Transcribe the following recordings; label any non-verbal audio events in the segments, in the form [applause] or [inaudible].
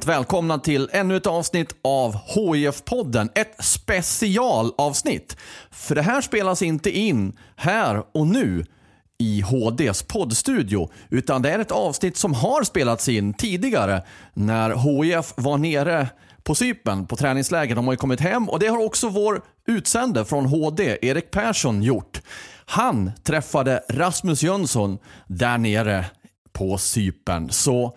Varmt välkomna till ännu ett avsnitt av HIF-podden. Ett specialavsnitt. För det här spelas inte in här och nu i HDs poddstudio. Utan det är ett avsnitt som har spelats in tidigare när HIF var nere på Cypern på träningsläger. De har ju kommit hem och det har också vår utsände från HD, Erik Persson, gjort. Han träffade Rasmus Jönsson där nere på Cypern. Så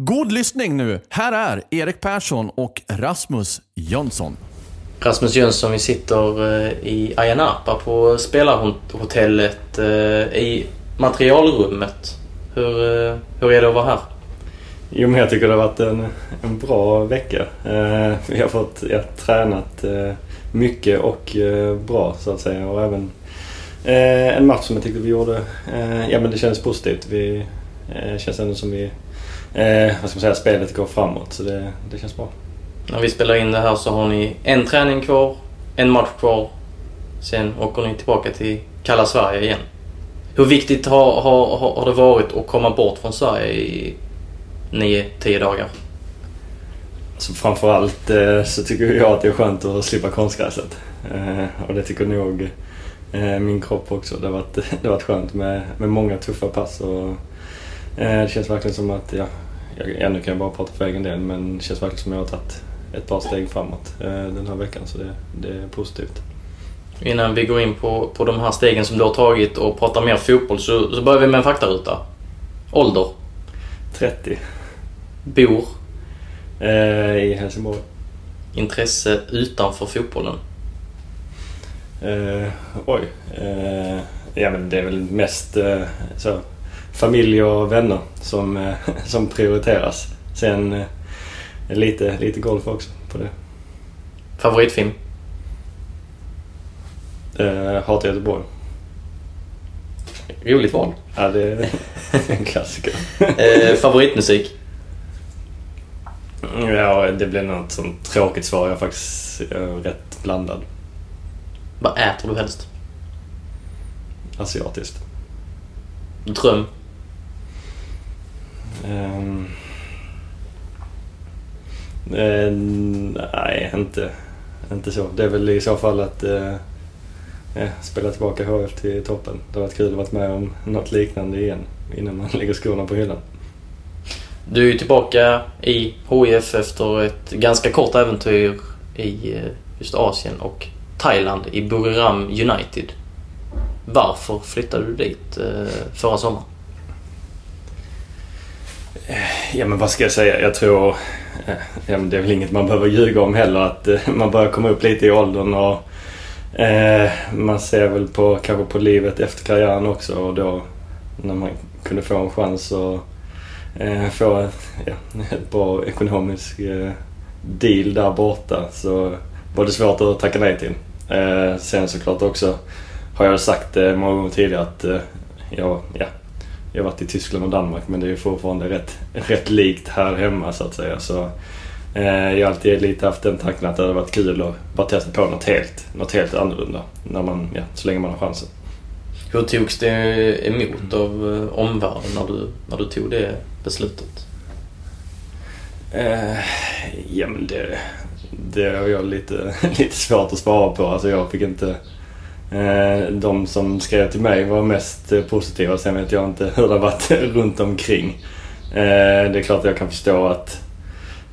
God lyssning nu. Här är Erik Persson och Rasmus Jönsson. Rasmus Jönsson, vi sitter eh, i Ayia på spelarhotellet eh, i materialrummet. Hur, eh, hur är det att vara här? Jo, men jag tycker det har varit en, en bra vecka. Eh, vi har fått ja, tränat eh, mycket och eh, bra så att säga. Och även en match som jag tyckte vi gjorde. Ja, men det känns positivt. Vi känns ändå som vi, eh, vad ska man säga, spelet går framåt. Så det, det känns bra. När vi spelar in det här så har ni en träning kvar, en match kvar. Sen åker ni tillbaka till kalla Sverige igen. Hur viktigt har, har, har det varit att komma bort från Sverige i 9-10 dagar? Så framförallt eh, så tycker jag att det är skönt att slippa konstgräset. Eh, och det tycker nog eh, min kropp också. Det har varit, [laughs] det har varit skönt med, med många tuffa pass. Och, det känns verkligen som att, ja, jag, ja, nu kan jag bara prata för egen del, men det känns verkligen som att jag har tagit ett par steg framåt eh, den här veckan. Så det, det är positivt. Innan vi går in på, på de här stegen som du har tagit och pratar mer fotboll så, så börjar vi med en faktaruta. Ålder, 30 bor, eh, i Helsingborg. intresse utanför fotbollen. Eh, oj. Eh, ja men det är väl mest eh, så, familj och vänner som, eh, [laughs] som prioriteras. Sen eh, lite, lite golf också på det. Favoritfilm, Eh, Hatar Göteborg. roligt val. Ja det är [laughs] en klassiker. Eh, favoritmusik, ja det blir något sånt tråkigt svar. Jag är faktiskt jag är rätt blandad. vad äter du helst? Asiatiskt. Dröm, Um, Eh, nej, inte, inte så. Det är väl i så fall att eh, eh spela tillbaka HF till toppen. Det har varit kul att vara med om något liknande igen innan man [laughs] lägger skorna på hyllan. du är ju tillbaka i HIF efter ett ganska kort äventyr i eh, just Asien och Thailand i Buriram United. Varför flyttade du dit eh, förra sommaren? Eh, ja men vad ska jag säga? Jag tror... Eh, ja, men det är väl inget man behöver ljuga om heller. Att eh, man börjar komma upp lite i åldern och eh, man ser väl på, kanske på livet efter karriären också. Och då när man kunde få en chans att eh, få ett, ja, ett bra ekonomisk eh, deal där borta så var det svårt att tacka nej till. Eh, sen såklart också har jag sagt eh, många gånger tidigare att eh, jag, ja, jag har varit i Tyskland och Danmark men det är fortfarande rätt, rätt likt här hemma så att säga. Så, eh, jag har alltid lite haft den tanken att det hade varit kul att bara testa på något helt, något helt annorlunda. När man, ja, så länge man har chansen. Hur togs det emot av eh, omvärlden när du, när du tog det beslutet? Eh, ja men det, det har jag lite, [laughs] lite svårt att svara på. Alltså jag fick inte... Eh, de som skrev till mig var mest eh, positiva. Sen vet jag inte hur det har varit [laughs] runt omkring. Eh, det är klart att jag kan förstå att,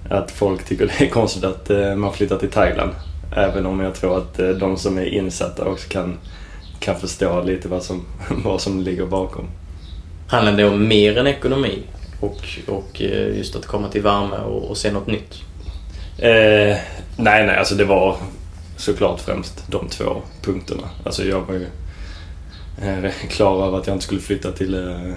att folk tycker det är [laughs] konstigt att man flyttar till Thailand. Även om jag tror att de som är insatta också kan, kan förstå lite vad som, [laughs] vad som ligger bakom. Handlar det om mer än ekonomi? Och, och just att komma till värme och, och se något nytt? Eh, nej, nej, alltså det var såklart främst de två punkterna. Alltså jag var ju eh, [laughs] klar över att jag inte skulle flytta till eh,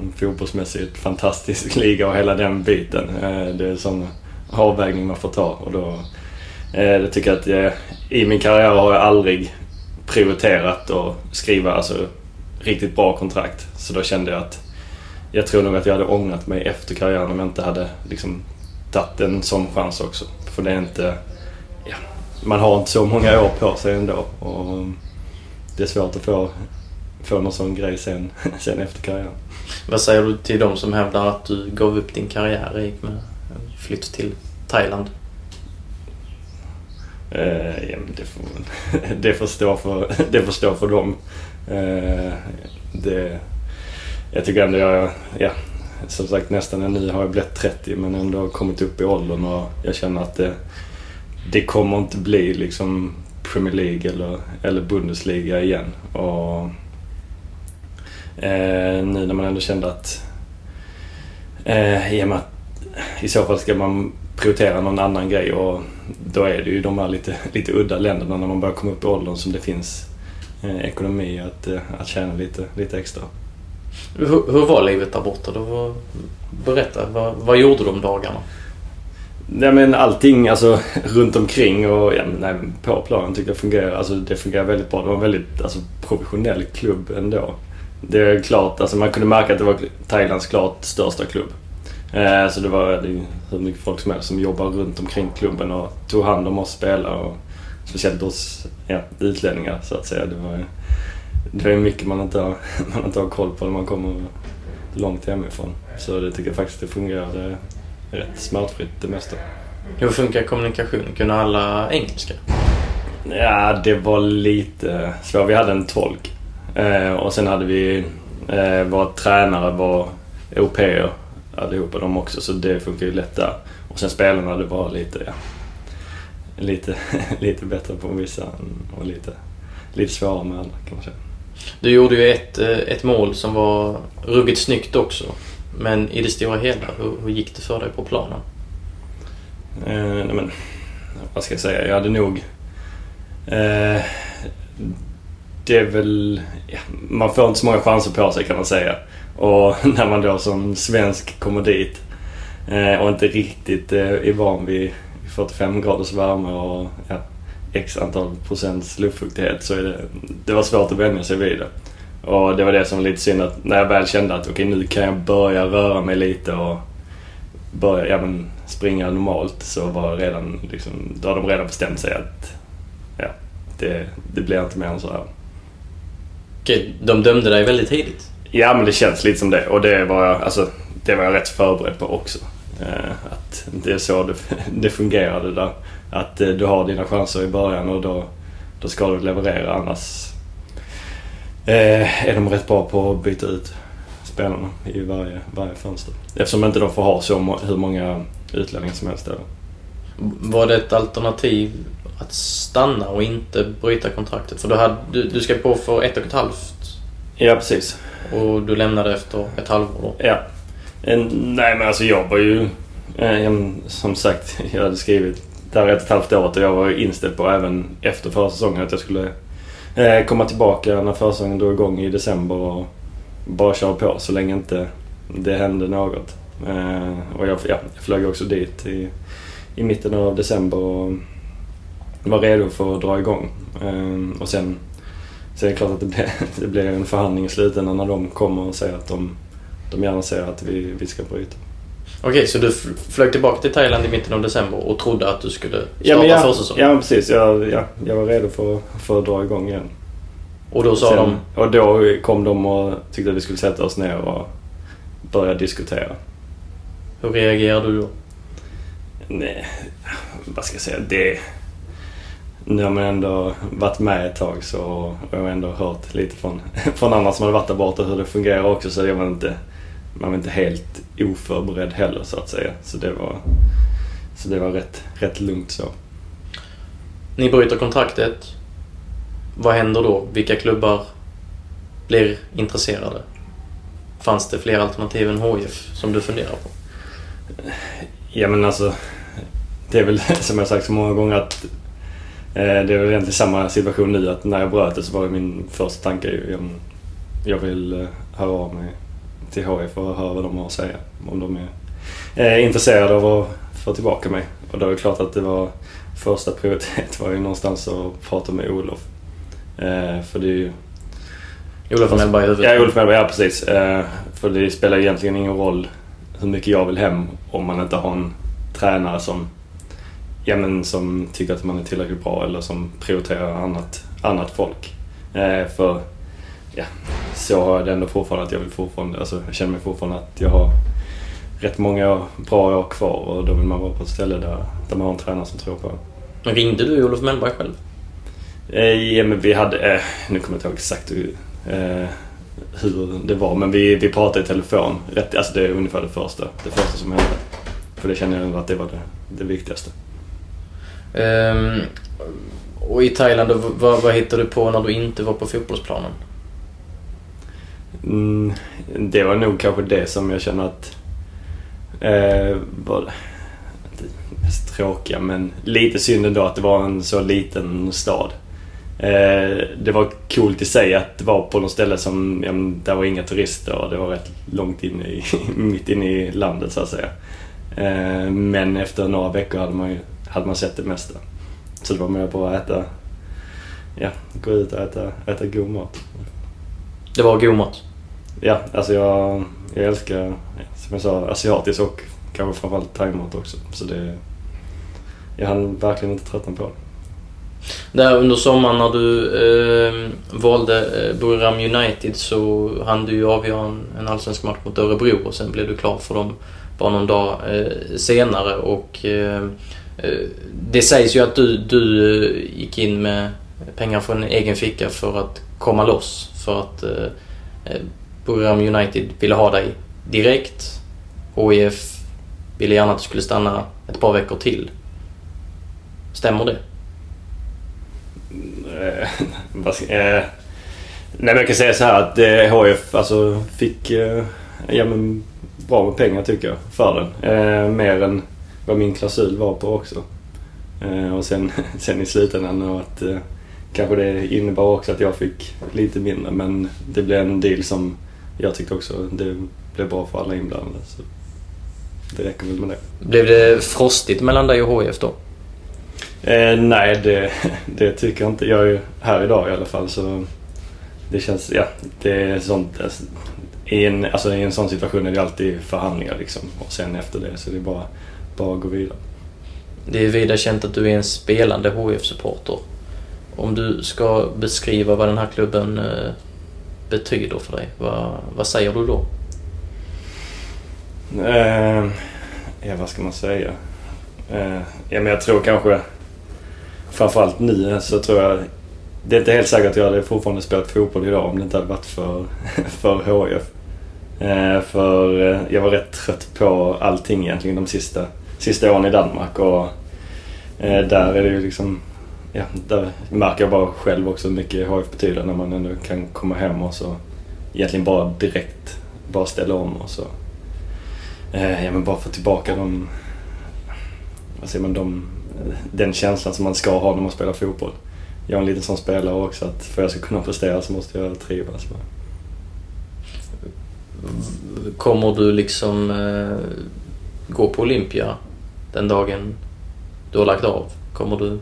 en fotbollsmässigt fantastisk [laughs] liga och hela den biten. Eh, det är sån avvägning man får ta och då jag tycker att jag, i min karriär har jag aldrig prioriterat att skriva alltså, riktigt bra kontrakt. Så då kände jag att jag tror nog att jag hade ångrat mig efter karriären om jag inte hade liksom, tagit en sån chans också. För det är inte... Ja, man har inte så många år på sig ändå. Och det är svårt att få, få någon sån grej sen, [laughs] sen efter karriären. Vad säger du till de som hävdar att du gav upp din karriär i med flytt till Thailand? Eh, ja, det, får, [laughs] det, får stå för, [laughs] det får stå för dem. Eh, det, jag tycker ändå jag, ja, som sagt nästan nu har jag blivit 30 men ändå kommit upp i åldern och jag känner att det, det kommer inte bli liksom Premier League eller, eller Bundesliga igen. Och eh, nu när man ändå kände att eh, i, att i så fall ska man prioritera någon annan grej och då är det ju de här lite, [laughs] lite udda länderna när man börjar komma upp i åldern som det finns eh, ekonomi att, eh, att tjäna lite, lite extra. Hur, hur var livet där borta? Då? Berätta, vad, vad gjorde du om dagarna? Nej men allting alltså, [laughs] runt omkring och ja, nej, på planen tyckte jag fungerade, alltså, det fungerar väldigt bra. Det var en väldigt alltså, professionell klubb ändå. Det är klart, alltså, man kunde märka att det var Thailands klart största klubb. Eh, så det var det hur mycket folk som helst som jobbar runt omkring klubben och tog hand om oss spelare. Och speciellt oss ja, utlänningar så att säga. Det var, det var mycket man inte, har, [laughs] man inte har koll på när man kommer långt hemifrån. Så det tycker jag faktiskt det fungerade rätt smärtfritt det mesta. Hur funkar kommunikationen? Kunde alla engelska? Ja, det var lite svårt. Vi hade en tolk. Eh, och sen hade vi, eh, våra tränare var europeer allihopa de också. Så det funkar ju lätt där. Och sen spelarna, det var lite, ja, lite, [laughs] lite bättre på vissa och lite, lite svårare med andra kan man säga. Du gjorde ju ett, eh, ett mål som var ruggigt snyggt också. Men i det stora hela, hur, hur gick det för dig på planen? Eh, nej men, vad ska jag säga? Jag hade nog... Eh, det är väl... Ja, man får inte så många chanser på sig kan man säga. Och [laughs] när man då som svensk kommer dit eh, och inte riktigt eh, är van vid 45 graders värme och ja, x antal procents luftfuktighet så är det, det var svårt att vänja sig vid det. Och det var det som var lite synd att när jag väl kände att okej okay, nu kan jag börja röra mig lite och börja ja, men, springa normalt så var redan liksom, då hade de redan bestämt sig att ja, det, det blir inte mer än så här. Okej, de dömde dig väldigt tidigt? Ja men det känns lite som det och det var jag, alltså, det var jag rätt förberedd på också. Eh, att det är så det, [laughs] det fungerade där. Att eh, du har dina chanser i början och då, då ska du leverera annars eh, är de rätt bra på att byta ut spelarna i varje, varje fönster. Eftersom inte de får ha så hur många utlänningar som helst. Där. Var det ett alternativ att stanna och inte bryta kontraktet? För du, hade, du, du ska på för ett och ett halvt. Ja, precis. Och du lämnade efter ett halvår då? Ja. Nej men alltså jag var ju... Eh, som sagt, [laughs] jag hade skrivit där ett och ett halvt året och jag var inställd på även efter förra säsongen att jag skulle Eh, komma tillbaka när försäsongen drog igång i december och bara köra på så länge inte det hände något. Eh, och jag, ja, jag flög också dit i, i mitten av december och var redo för att dra igång. Eh, och sen, sen är det klart att det blir, [laughs] det blir en förhandling i slutändan när de kommer och säger att de, de gärna ser att vi, vi ska bryta. Okej, så du flög tillbaka till Thailand i mitten av december och trodde att du skulle starta ja, men jag, försäsongen? Ja, precis. Jag, ja, jag var redo för, för att dra igång igen. Och då sa Sen, de? Och då kom de och tyckte att vi skulle sätta oss ner och börja diskutera. Hur reagerade du då? Nej, vad ska jag säga? Det... Nu har man ändå varit med ett tag så och jag har ändå hört lite från, [laughs] från andra som har varit där borta hur det fungerar också så är man inte, man var inte helt oförberedd heller så att säga. Så det var, så det var rätt, rätt lugnt så. Ni bryter kontraktet. Vad händer då? Vilka klubbar blir intresserade? Fanns det fler alternativ än HIF som du funderar på? Ja men alltså, det är väl [laughs] som jag sagt så många gånger att eh, det är väl egentligen samma situation nu att när jag bröt det så var min första tanke ju, jag, jag vill eh, höra av mig till HIF och höra vad de har att säga. Om de är eh, intresserade av att få tillbaka mig. Och då är det klart att det var första prioritet var ju någonstans att prata med Olof. Eh, för det är ju... Olof Mellberg i huvudet? Ja, Olof Mellberg, ja precis. Eh, för det spelar egentligen ingen roll hur mycket jag vill hem om man inte har en tränare som, ja, men som tycker att man är tillräckligt bra eller som prioriterar annat, annat folk. För ja, så har jag det ändå fortfarande att jag vill fortfarande, alltså jag känner mig fortfarande att jag har rätt många bra år kvar och då vill man vara på ett ställe där, där man har en tränare som tror på en. Ringde du Olof Mellberg själv? Eh, ja, men vi hade, eh, nu kommer jag inte ihåg exakt hur, eh, hur det var, men vi, vi pratade i telefon. Rätt, alltså det är ungefär det första, det första som hände. För det kände jag att det var det, det viktigaste. Um, och i Thailand, vad, vad hittade du på när du inte var på fotbollsplanen? Mm, det var nog kanske det som jag känner att eh, var mest tråkiga men lite synd ändå att det var en så liten stad. Eh, det var coolt i sig att vara på något ställe som, ja, där var inga turister och det var rätt långt inne i, [laughs] mitt inne i landet så att säga. Eh, men efter några veckor hade man, ju, hade man sett det mesta. Så det var mer bara att äta, ja, gå ut och äta, äta god mat. Det var god mat? Ja, alltså jag, jag älskar, som jag sa, asiatisk och kanske framförallt thaimat också. Så det, jag hann verkligen inte tröttna på det. Där under sommaren när du eh, valde eh, Buriram United så hann du ju avgöra en, en allsvensk match mot Örebro och sen blev du klar för dem bara någon dag eh, senare. Och ehm, eh, Det sägs ju att du, du eh, gick in med pengar från egen ficka för att komma loss. För att eh, eh, program United ville ha dig direkt. HIF ville gärna att du skulle stanna ett par veckor till. Stämmer det? Eh, [laughs] eh, nej men jag kan säga så här att eh, HIF alltså, fick ja, men, bra med pengar tycker jag för den. Mer än vad min klausul var på också. Och sen, [laughs] sen i slutändan att kanske det innebar också att jag fick lite mindre men det blev en deal som jag tyckte också det blev bra för alla inblandade. Så det räcker väl med det. Blev det frostigt mellan dig och HF då? Eh, nej, det, det, tycker jag inte. Jag är ju här idag i alla fall så det känns, ja, det är sånt. Alltså, I en, alltså, i en sån situation är det alltid förhandlingar liksom. Och sen efter det så är det bara, bara att gå vidare. Det är vida känt att du är en spelande HIF-supporter. Om du ska beskriva vad den här klubben eh, betyder för dig, vad, vad säger du då? Eh, ja, vad ska man säga? Eh, ja, men jag tror kanske framförallt nu så tror jag det är inte helt säkert att jag hade fortfarande spelat fotboll idag om det inte hade varit för, [laughs] för HIF. Eh, för eh, jag var rätt trött på allting egentligen de sista, sista åren i Danmark. Och eh, där är det ju liksom... Ja, där märker jag bara själv också hur mycket HIF betyder när man ändå kan komma hem och så egentligen bara direkt bara ställa om och så... Eh, ja men bara få tillbaka de... Vad säger man? De den känslan som man ska ha när man spelar fotboll. Jag är en liten sån spelare också att för att jag ska kunna prestera så måste jag trivas. Kommer du liksom eh, gå på Olympia den dagen du har lagt av? Kommer du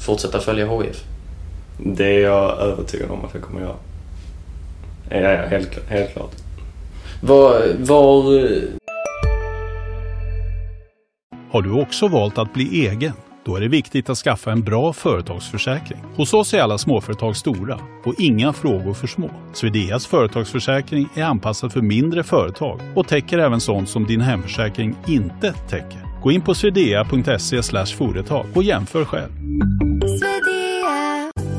fortsätta följa HIF? Det är jag övertygad om att jag kommer göra. Ja, ja helt, helt klart. Var, var... Har du också valt att bli egen? Då är det viktigt att skaffa en bra företagsförsäkring. Hos oss är alla småföretag stora och inga frågor för små. Swedeas företagsförsäkring är anpassad för mindre företag och täcker även sånt som din hemförsäkring inte täcker. Gå in på swedea.se företag och jämför själv.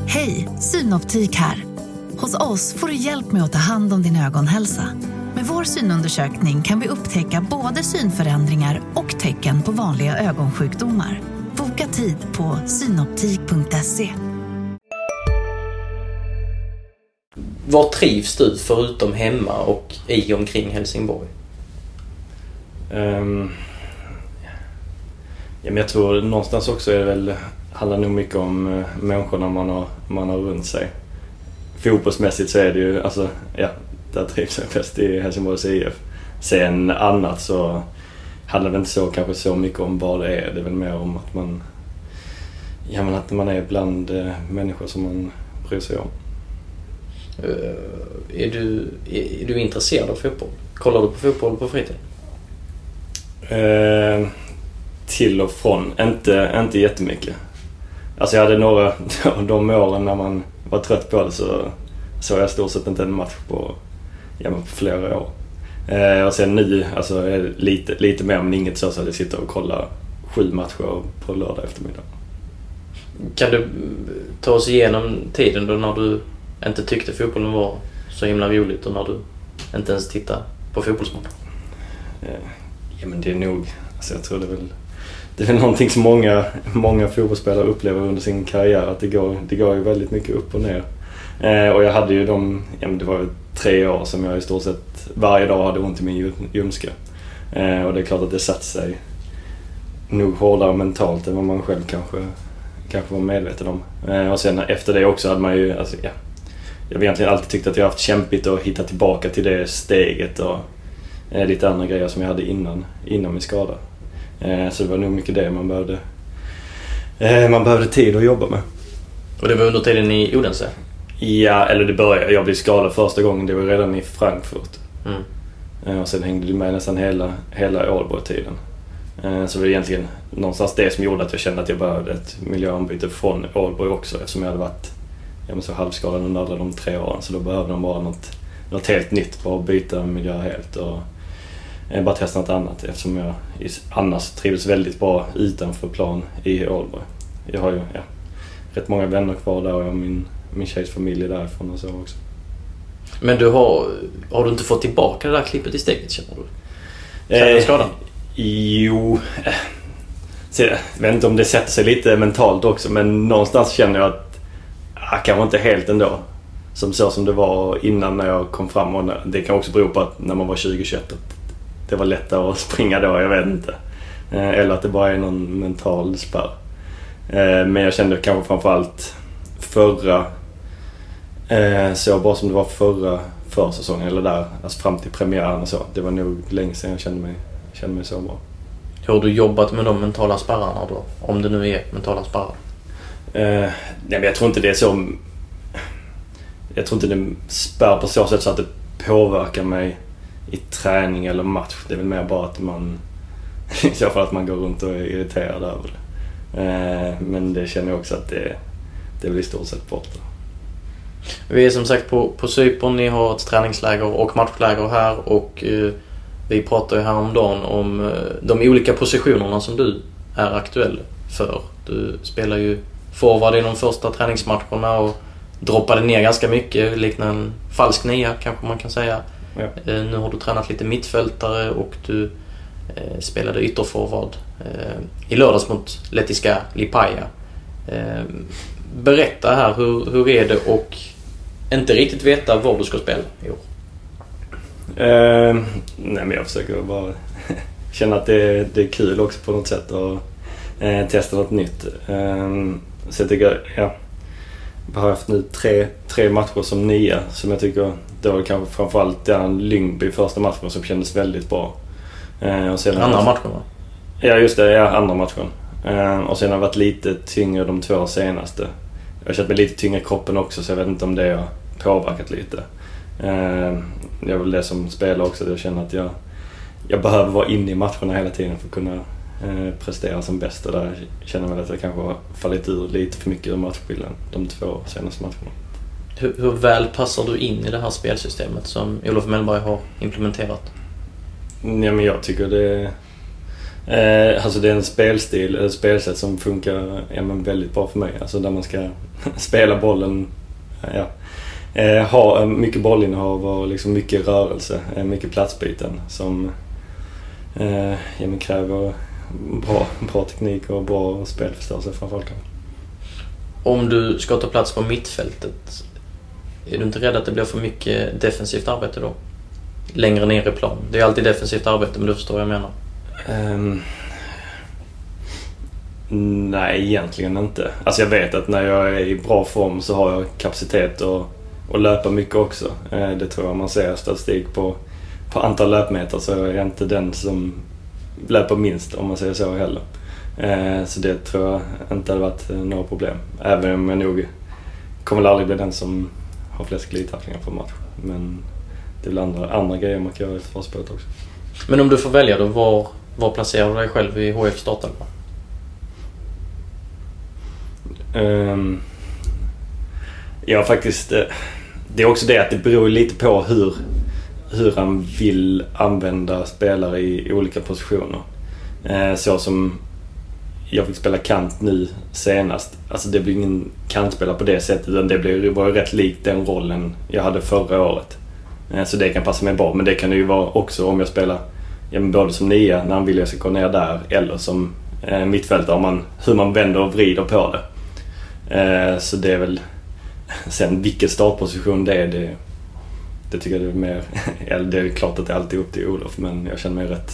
Hej, Synoptik här. Hos oss får du hjälp med att ta hand om din ögonhälsa. Med vår synundersökning kan vi upptäcka både synförändringar och tecken på vanliga ögonsjukdomar. Boka tid på synoptik.se. var trivs du förutom hemma och i och omkring Helsingborg? Um, ja, men jag tror någonstans också är det väl, handlar nog mycket om uh, människorna man har, man har runt sig. Fotbollsmässigt så är det ju, alltså, ja, där trivs jag bäst i Helsingborgs IF. Sen annat så handlar det inte så, kanske så mycket om vad det är. Det är väl mer om att man, ja, men att man är bland uh, människor som man bryr sig om. Uh, är, du, är, är du intresserad av fotboll? Kollar du på fotboll på fritiden? Eh, till och från. Inte, inte jättemycket. Alltså jag hade några, [laughs] de åren när man var trött på det så såg jag i stort sett inte en match på, ja, på flera år. Eh, och sen nu, alltså lite, lite mer men inget så att jag sitter och kollar sju matcher på lördag eftermiddag. Kan du ta oss igenom tiden då när du inte tyckte fotbollen var så himla roligt och när du inte ens tittade på fotbollsmatcher? Eh, Ja men det är nog, alltså jag tror det är väl, det är väl någonting som många, många fotbollsspelare upplever under sin karriär. Att det går, det går ju väldigt mycket upp och ner. Eh, och jag hade ju de, ja men det var ju tre år som jag i stort sett varje dag hade ont i min ljumske. Eh, och det är klart att det satt sig nog hårdare mentalt än vad man själv kanske, kanske var medveten om. Eh, och sen efter det också hade man ju, alltså, ja, jag har egentligen alltid tyckt att jag haft kämpigt att hitta tillbaka till det steget och eh, lite andra grejer som jag hade innan, innan min skada. Eh, så det var nog mycket det man behövde, eh, man behövde tid att jobba med. Och det var under tiden i Odense? Ja, eller det började. Jag blev skadad första gången. Det var redan i Frankfurt. Mm. Eh, och sen hängde det med nästan hela, hela Ålborg-tiden. Så det var egentligen någonstans det som gjorde att jag kände att jag behövde ett miljöombyte från Ålborg också eftersom jag hade varit ja, så halvskadad under alla de tre åren. Så då behövde de bara något, något helt nytt, bara byta miljö helt. Och, eh, bara testa något annat eftersom jag annars trivdes väldigt bra utanför plan i Ålborg. Jag har ju ja, rätt många vänner kvar där och jag har min, min tjejs familj därifrån och så också. Men du har, har du inte fått tillbaka det där klippet i steget känner du? Sen Eh, skadan? Jo... eh, så Jag vet inte om det sätter sig lite mentalt också men någonstans känner jag att... Ah, kanske inte helt ändå. Som så som det var innan när jag kom fram. Och det kan också bero på att när man var 20-21 att det var lättare att springa då. Jag vet inte. Eh, Eller att det bara är någon mental spärr. Eh, Men jag kände kanske framförallt förra... eh, Så bra som det var förra försäsongen eller där, alltså fram till premiären och så. Det var nog länge sedan jag kände mig, kände mig så bra. Hur har du jobbat med de mentala spärrarna då? Om det nu är mentala spärrar. Eh, nej men jag tror inte det är så... Jag tror inte det spärr på så sätt så att det påverkar mig i träning eller match. Det är väl mer bara att man... [laughs] I så fall att man går runt och är irriterad över det. Eh, men det känner jag också att det, det är väl i stort sett borta. Vi är som sagt på, på Cypern. Ni har ett träningsläger och matchläger här och eh, vi pratade ju häromdagen om eh, de olika positionerna som du är aktuell för. Du spelar ju forward i de första träningsmatcherna och droppade ner ganska mycket, liknar en falsk nia kanske man kan säga. Ja. Eh, nu har du tränat lite mittfältare och du eh, spelade ytterforward eh, i lördags mot Lettiska Lipaja. Berätta här, hur, hur är det och inte riktigt veta var du ska spela i år? Eh, nej men jag försöker bara [laughs] känna att det är, det är kul också på något sätt och eh, testa något nytt. Eh, så jag tycker, ja. Jag har haft nu tre, tre matcher som nia som jag tycker, det var kanske framförallt den Lyngby första matchen som kändes väldigt bra. Eh, och sen Andra matchen va? Ja just det, ja, andra matchen. Eh, och sen har jag varit lite tyngre de två senaste. Jag har känt mig lite tyngre i kroppen också så jag vet inte om det har påverkat lite. Eh, det är väl det som spelar också, jag känner att jag, jag behöver vara inne i matcherna hela tiden för att kunna eh, prestera som bäst. Och där känner jag att jag kanske har fallit ur lite för mycket ur matchbilden de två senaste matcherna. Hur, hur väl passar du in i det här spelsystemet som Olof Mellberg har implementerat? Ja, men jag tycker det... Eh, alltså det är en spelstil, ett spelsätt som funkar ja, men väldigt bra för mig. Alltså där man ska [laughs] spela bollen, ja. Eh, ha eh, mycket bollinnehav och liksom mycket rörelse, eh, mycket platsbyten som eh, ja, men kräver bra, bra teknik och bra spelförståelse framförallt. kanske. Om du ska ta plats på mittfältet, är du inte rädd att det blir för mycket defensivt arbete då? Längre ner i plan. Det är alltid defensivt arbete men du förstår vad jag menar. Um, nej, egentligen inte. Alltså jag vet att när jag är i bra form så har jag kapacitet att, att löpa mycket också. Eh, det tror jag man ser statistik på, på antal löpmeter så är jag inte den som löper minst om man säger så heller. Eh, så det tror jag inte hade varit eh, några problem. Även om jag nog kommer aldrig bli den som har flest glidtacklingar på match. Men det är väl andra, andra grejer man kan göra i försvarsspelet också. Men om du får välja då, var, var placerar du dig själv i HF startelva? Um, ja, faktiskt. Eh, det är också det att det beror lite på hur, hur han vill använda spelare i olika positioner. Uh, så som jag fick spela kant nu senast. Alltså det blir ingen kantspelare på det sättet utan det blir, var ju rätt likt den rollen jag hade förra året. Eh, så det kan passa mig bra. Men det kan det ju vara också om jag spelar ja, både som nia när han vill att jag ska gå ner där eller som eh, mittfältare man, hur man vänder och vrider på det. Eh, så det är väl... [laughs] Sen vilken startposition det är, det, det tycker jag det är mer... [laughs] Eller det är klart att det alltid är upp till Olof men jag känner mig rätt,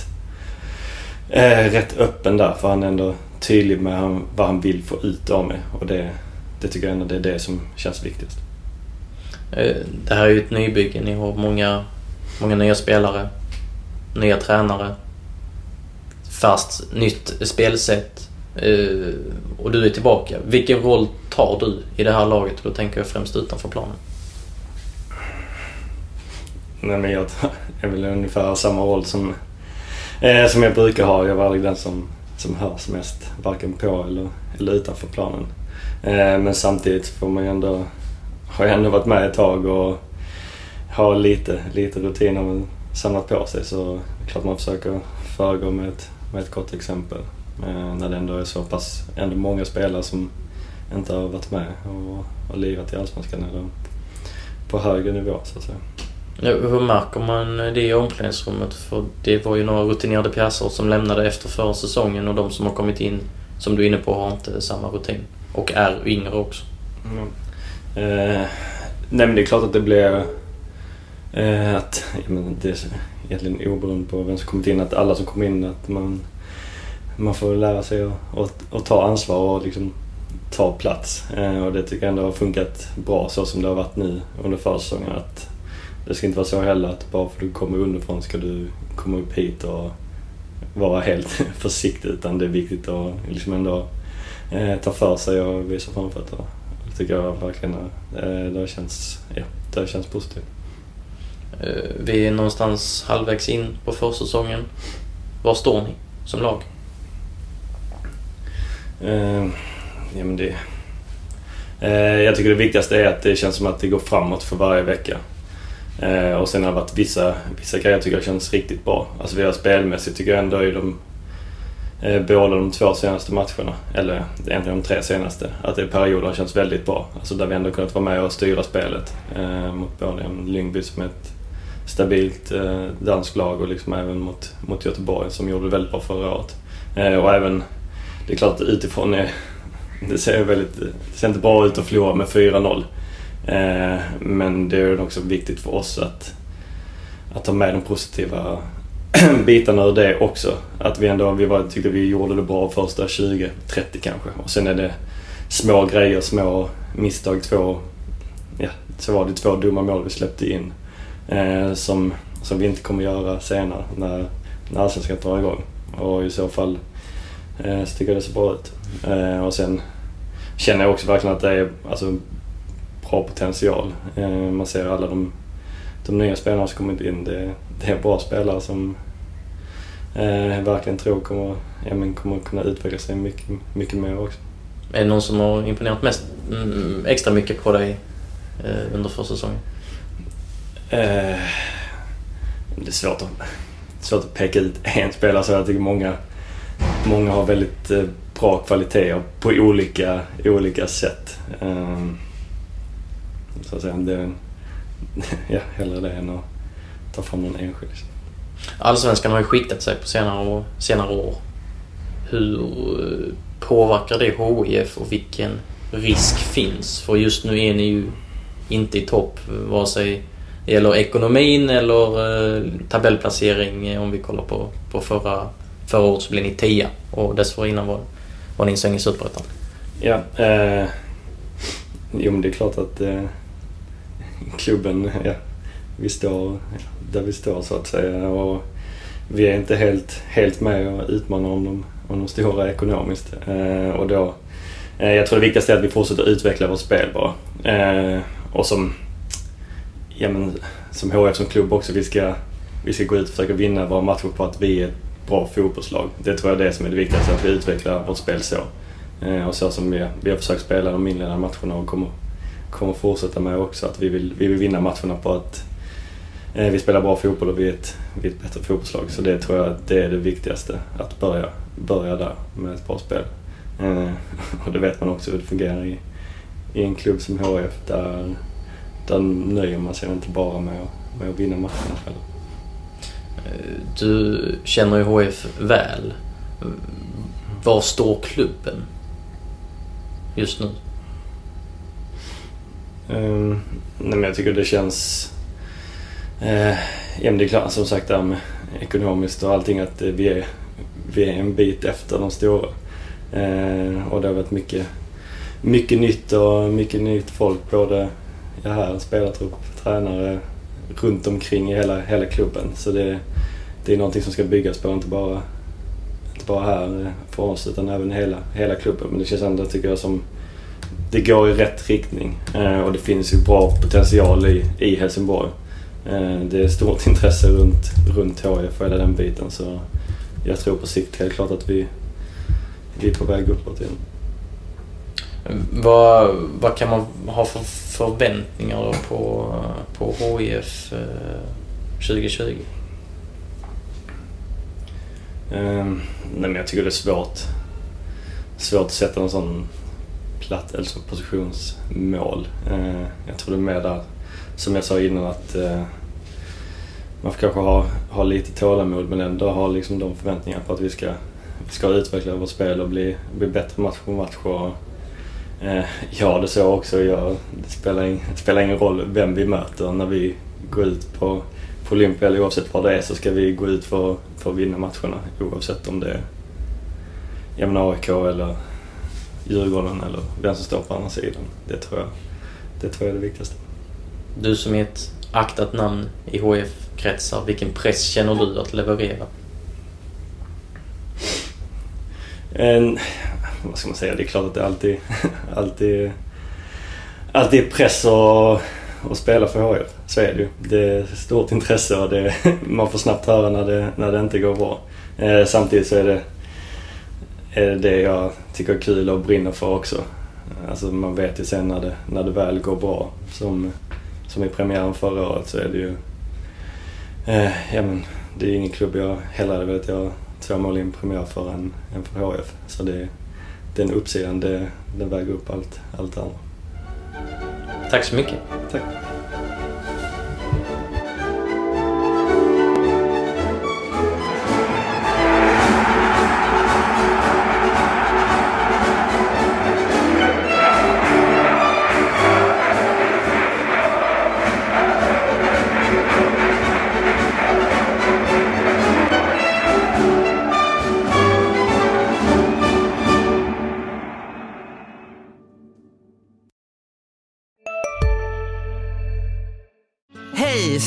eh, rätt öppen där för han är ändå tydlig med vad han vill få ut av mig och det, det tycker jag ändå det är det som känns viktigast. Eh, det här är ju ett nybygge. Ni har många, många nya spelare, nya tränare, fast nytt spelsätt. Uh, och du är tillbaka. Vilken roll tar du i det här laget? då tänker jag främst utanför planen. Nej men jag är väl ungefär samma roll som, eh, som jag brukar ha. Jag var aldrig den som, som hörs mest. Varken på eller, eller utanför planen. Eh, men samtidigt får man ju ändå, har jag ändå varit med ett tag och har lite, lite och samlat på sig. Så det är klart man försöker föregå med ett, med ett gott exempel. Eh, när det ändå är så pass ändå många spelare som inte har varit med och, och lirat i Allsvenskan eller på högre nivå så att säga. Ja, hur märker man det i omklädningsrummet? För det var ju några rutinerade pjäser som lämnade efter förra säsongen och de som har kommit in, som du är inne på, har inte samma rutin. Och är yngre också. Mm. Eh, nej men det är klart att det blir... Eh, att, jag menar, det är egentligen oberoende på vem som kommit in, att alla som kommer in, att man man får lära sig att, att, att ta ansvar och liksom ta plats. Eh, och det tycker jag ändå har funkat bra så som det har varit nu under försäsongen. Att det ska inte vara så heller att bara för att du kommer underifrån ska du komma upp hit och vara helt [laughs] försiktig. Utan det är viktigt att liksom ändå eh, ta för sig och visa framfötterna. Det tycker jag verkligen eh, det, har känts, ja, det har känts positivt. Eh, vi är någonstans halvvägs in på försäsongen. Var står ni som lag? Uh, ja, men det, uh, jag tycker det viktigaste är att det känns som att det går framåt för varje vecka. Eh, och sen har det varit vissa, vissa grejer jag tycker känns riktigt bra. Alltså vi har spelmässigt tycker jag ändå i de eh, båda de två senaste matcherna, eller egentligen de tre senaste, att det i perioder har känts väldigt bra. Alltså där vi ändå kunnat vara med och styra spelet eh, mot både Lyngby som ett stabilt eh, danskt lag och liksom även mot, mot Göteborg som gjorde det väldigt bra förra året. Eh, och även det är klart utifrån är, [laughs] det ser väldigt, det ser inte bra ut att förlora med 4-0. Eh, men det är också viktigt för oss att, att ta med de positiva [clears throat] bitarna ur det också. Att vi ändå, vi var, tyckte vi gjorde det bra första 20-30 kanske. Och sen är det små grejer, små misstag. Två, ja, så var det två dumma mål vi släppte in. Eh, som, som vi inte kommer göra senare när, när Allsvenskan drar igång. Och i så fall Eh, så tycker jag det ser bra ut. Eh, och sen känner jag också verkligen att det är alltså, bra potential. Eh, man ser alla de, de nya spelarna som kommit in. Det, det är bra spelare som jag verkligen tror kommer, ja, men kommer kunna utveckla sig mycket, mycket mer också. Är det någon som har imponerat mest, mm, extra mycket på dig eh, under försäsongen? Eh, det är svårt att, svårt att peka ut en spelare så jag tycker många många har väldigt eh, bra kvaliteter på olika, olika sätt. Ehm, så att säga, det, [laughs] ja, hellre det än att ta fram någon enskild. Allsvenskan har ju skiktat sig på senare, senare år. Hur eh, påverkar det HIF och vilken risk finns? För just nu är ni ju inte i topp vare sig det gäller ekonomin eller eh, tabellplacering om vi kollar på, på förra, förra året så blev ni tia och dessförinnan var, var ni en i Superettan. Ja, eh, jo men det är klart att eh, klubben, ja, vi står där vi står så att säga. Och vi är inte helt, helt med och utmanar om de, om de stora ekonomiskt. Eh, och då, eh, jag tror det viktigaste är att vi fortsätter utveckla vårt spel bara. Eh, och som, ja, men, som HF som klubb också, vi ska, vi ska gå ut och försöka vinna våra matcher på att vi är ett bra fotbollslag. Det tror jag är det som är det viktigaste, att vi utvecklar vårt spel så. Eh, och så som vi, vi har försökt spela de inledande matcherna och kommer, kommer fortsätta med också. Att vi vill, vi vill vinna matcherna på att eh, vi spelar bra fotboll och vi är, ett, vi är ett bättre fotbollslag. Så det tror jag det är det viktigaste. Att börja, börja där med ett bra spel. Eh, [laughs] och det vet man också hur det fungerar i, i en klubb som HF. Där, där nöjer man sig inte bara med att, med att vinna matcherna själv. Eh, du känner ju HF väl. Var står klubben just nu? Um, nej men jag tycker det känns... Uh, ja men det är klart som sagt där med ekonomiskt och allting att vi är, vi är en bit efter de stora. Uh, och det har varit mycket, mycket nytt och mycket nytt folk både ja, här, spelartrupp, tränare runt omkring i hela, hela klubben. Så det, det är någonting som ska byggas på, inte bara, inte bara här eh, för oss utan även hela, hela klubben. Men det känns ändå, tycker jag, som det går i rätt riktning eh, och det finns ju bra potential i, i Helsingborg. Eh, det är stort [laughs] intresse runt, runt HIF och hela den biten så jag tror på sikt helt klart att vi, vi är på väg uppåt igen. Vad, vad kan man ha för förväntningar på, på HIF 2020? Um, nej men jag tycker det är svårt, svårt att sätta en sån platt alltså positionsmål. Eh, jag tror det är mer där, som jag sa innan, att eh, man får kanske ha, ha lite tålamod men ändå ha liksom de förväntningarna på att vi ska, vi ska utveckla vårt spel och bli, bli bättre match för match. Och, eh, ja, det så också. Jag, det spelar, in, det spelar ingen roll vem vi möter när vi går ut på, på Olympia eller oavsett vad det är så ska vi gå ut för, för att vinna matcherna oavsett om det är ja, AIK eller Djurgården eller vem som står på andra sidan. Det tror jag, det tror jag är det viktigaste. Du som är ett aktat namn i HF-kretsar, vilken press känner du att leverera? En, vad ska man säga? Det är klart att det alltid, [laughs] alltid, alltid är press att, att spela för HF. Så är det ju. Det är stort intresse och det, [laughs] man får snabbt höra när det, när det inte går bra. Eh, samtidigt så är det är det jag tycker är kul och brinner för också. Alltså man vet ju sen när det, när det väl går bra. Som, som i premiären förra året så är det ju... Eh, ja men det är ingen klubb jag hellre hade velat göra två mål i en premiär för än, än för HF. Så det, den uppsidan, det, det väger upp allt, allt annat. Tack så mycket. Tack.